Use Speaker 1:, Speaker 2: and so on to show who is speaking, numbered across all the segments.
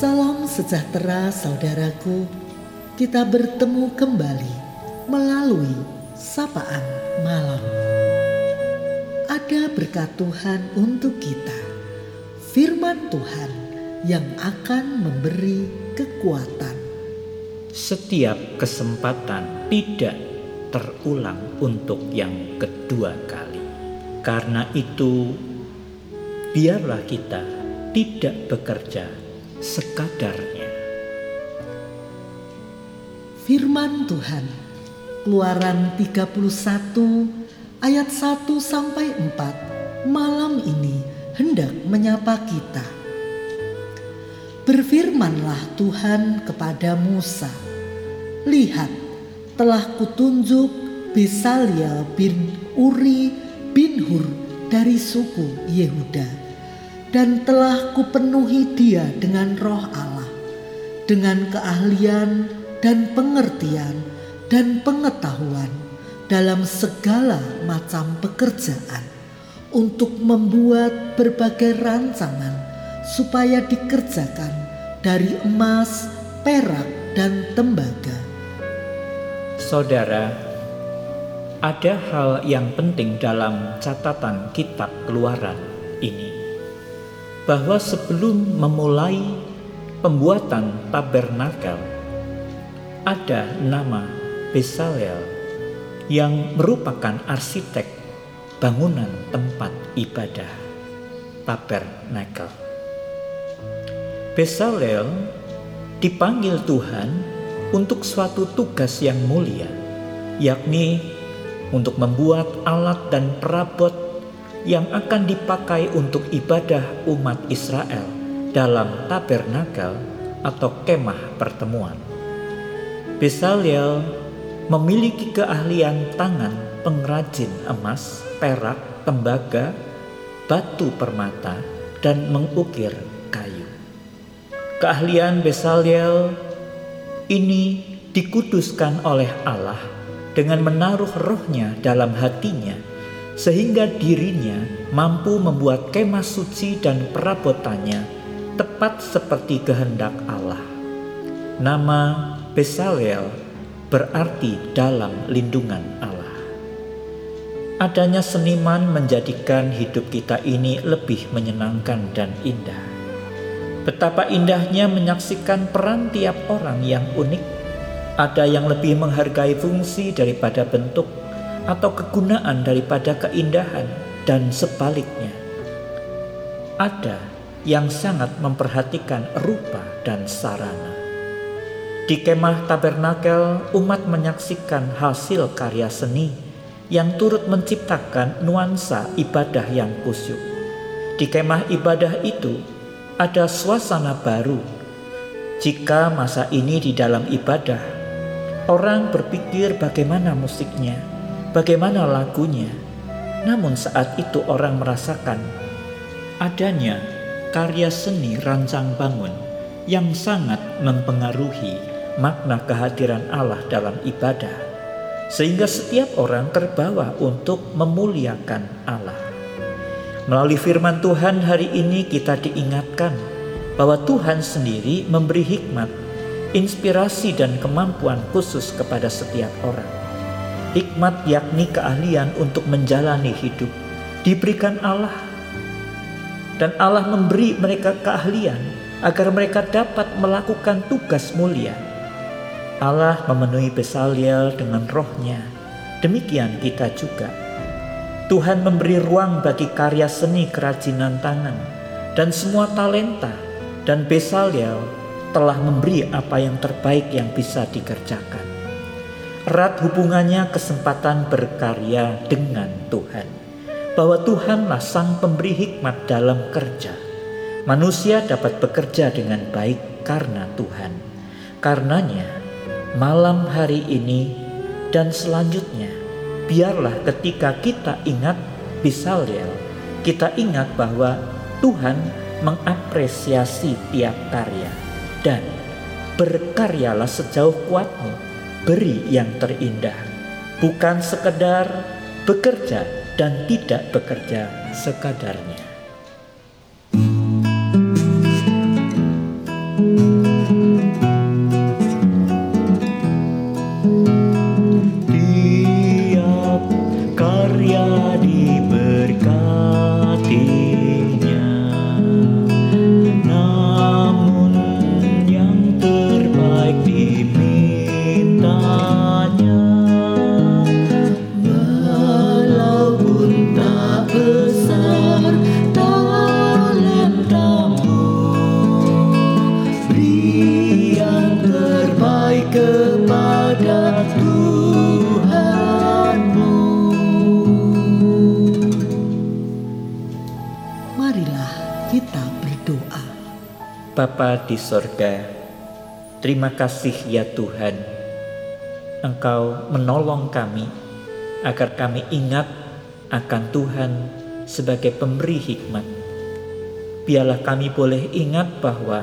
Speaker 1: Salam sejahtera saudaraku. Kita bertemu kembali melalui sapaan malam. Ada berkat Tuhan untuk kita. Firman Tuhan yang akan memberi kekuatan.
Speaker 2: Setiap kesempatan tidak terulang untuk yang kedua kali. Karena itu, biarlah kita tidak bekerja sekadarnya.
Speaker 1: Firman Tuhan Keluaran 31 ayat 1 sampai 4 malam ini hendak menyapa kita. Berfirmanlah Tuhan kepada Musa, Lihat, telah kutunjuk Besaliel bin Uri bin Hur dari suku Yehuda dan telah kupenuhi dia dengan roh Allah, dengan keahlian dan pengertian dan pengetahuan dalam segala macam pekerjaan untuk membuat berbagai rancangan supaya dikerjakan dari emas, perak, dan tembaga.
Speaker 2: Saudara, ada hal yang penting dalam catatan kitab keluaran ini. Bahwa sebelum memulai pembuatan tabernakel, ada nama Besalel yang merupakan arsitek bangunan tempat ibadah tabernakel. Besalel dipanggil Tuhan untuk suatu tugas yang mulia, yakni untuk membuat alat dan perabot yang akan dipakai untuk ibadah umat Israel dalam tabernakel atau kemah pertemuan. Besalel memiliki keahlian tangan pengrajin emas, perak, tembaga, batu permata, dan mengukir kayu. Keahlian Besalel ini dikuduskan oleh Allah dengan menaruh rohnya dalam hatinya sehingga dirinya mampu membuat kemah suci dan perabotannya tepat seperti kehendak Allah. Nama Besalel berarti dalam lindungan Allah. Adanya seniman menjadikan hidup kita ini lebih menyenangkan dan indah. Betapa indahnya menyaksikan peran tiap orang yang unik. Ada yang lebih menghargai fungsi daripada bentuk, atau kegunaan daripada keindahan, dan sebaliknya. Ada yang sangat memperhatikan rupa dan sarana. Di kemah tabernakel, umat menyaksikan hasil karya seni yang turut menciptakan nuansa ibadah yang kusyuk. Di kemah ibadah itu ada suasana baru. Jika masa ini di dalam ibadah, orang berpikir bagaimana musiknya, bagaimana lagunya. Namun saat itu orang merasakan adanya karya seni rancang bangun yang sangat mempengaruhi makna kehadiran Allah dalam ibadah, sehingga setiap orang terbawa untuk memuliakan Allah. Melalui firman Tuhan hari ini kita diingatkan bahwa Tuhan sendiri memberi hikmat, inspirasi dan kemampuan khusus kepada setiap orang. Hikmat yakni keahlian untuk menjalani hidup diberikan Allah dan Allah memberi mereka keahlian agar mereka dapat melakukan tugas mulia Allah memenuhi Besaliel dengan rohnya. Demikian kita juga. Tuhan memberi ruang bagi karya seni kerajinan tangan dan semua talenta dan Besaliel telah memberi apa yang terbaik yang bisa dikerjakan. Erat hubungannya kesempatan berkarya dengan Tuhan. Bahwa Tuhanlah sang pemberi hikmat dalam kerja. Manusia dapat bekerja dengan baik karena Tuhan. Karenanya, malam hari ini dan selanjutnya. Biarlah ketika kita ingat Bisaliel, kita ingat bahwa Tuhan mengapresiasi tiap karya dan berkaryalah sejauh kuatmu, beri yang terindah, bukan sekedar bekerja dan tidak bekerja sekadarnya. Bapa di sorga, terima kasih ya Tuhan, Engkau menolong kami agar kami ingat akan Tuhan sebagai pemberi hikmat. Biarlah kami boleh ingat bahwa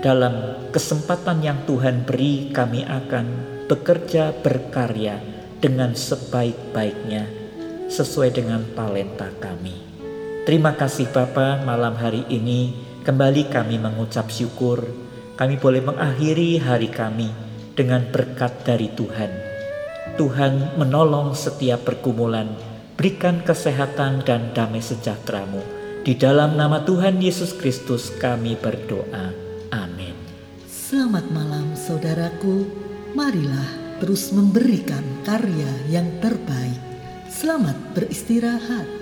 Speaker 2: dalam kesempatan yang Tuhan beri kami akan bekerja berkarya dengan sebaik-baiknya sesuai dengan talenta kami. Terima kasih Bapa malam hari ini kembali kami mengucap syukur kami boleh mengakhiri hari kami dengan berkat dari Tuhan. Tuhan menolong setiap pergumulan, berikan kesehatan dan damai sejahteramu. Di dalam nama Tuhan Yesus Kristus kami berdoa. Amin.
Speaker 1: Selamat malam saudaraku, marilah terus memberikan karya yang terbaik. Selamat beristirahat.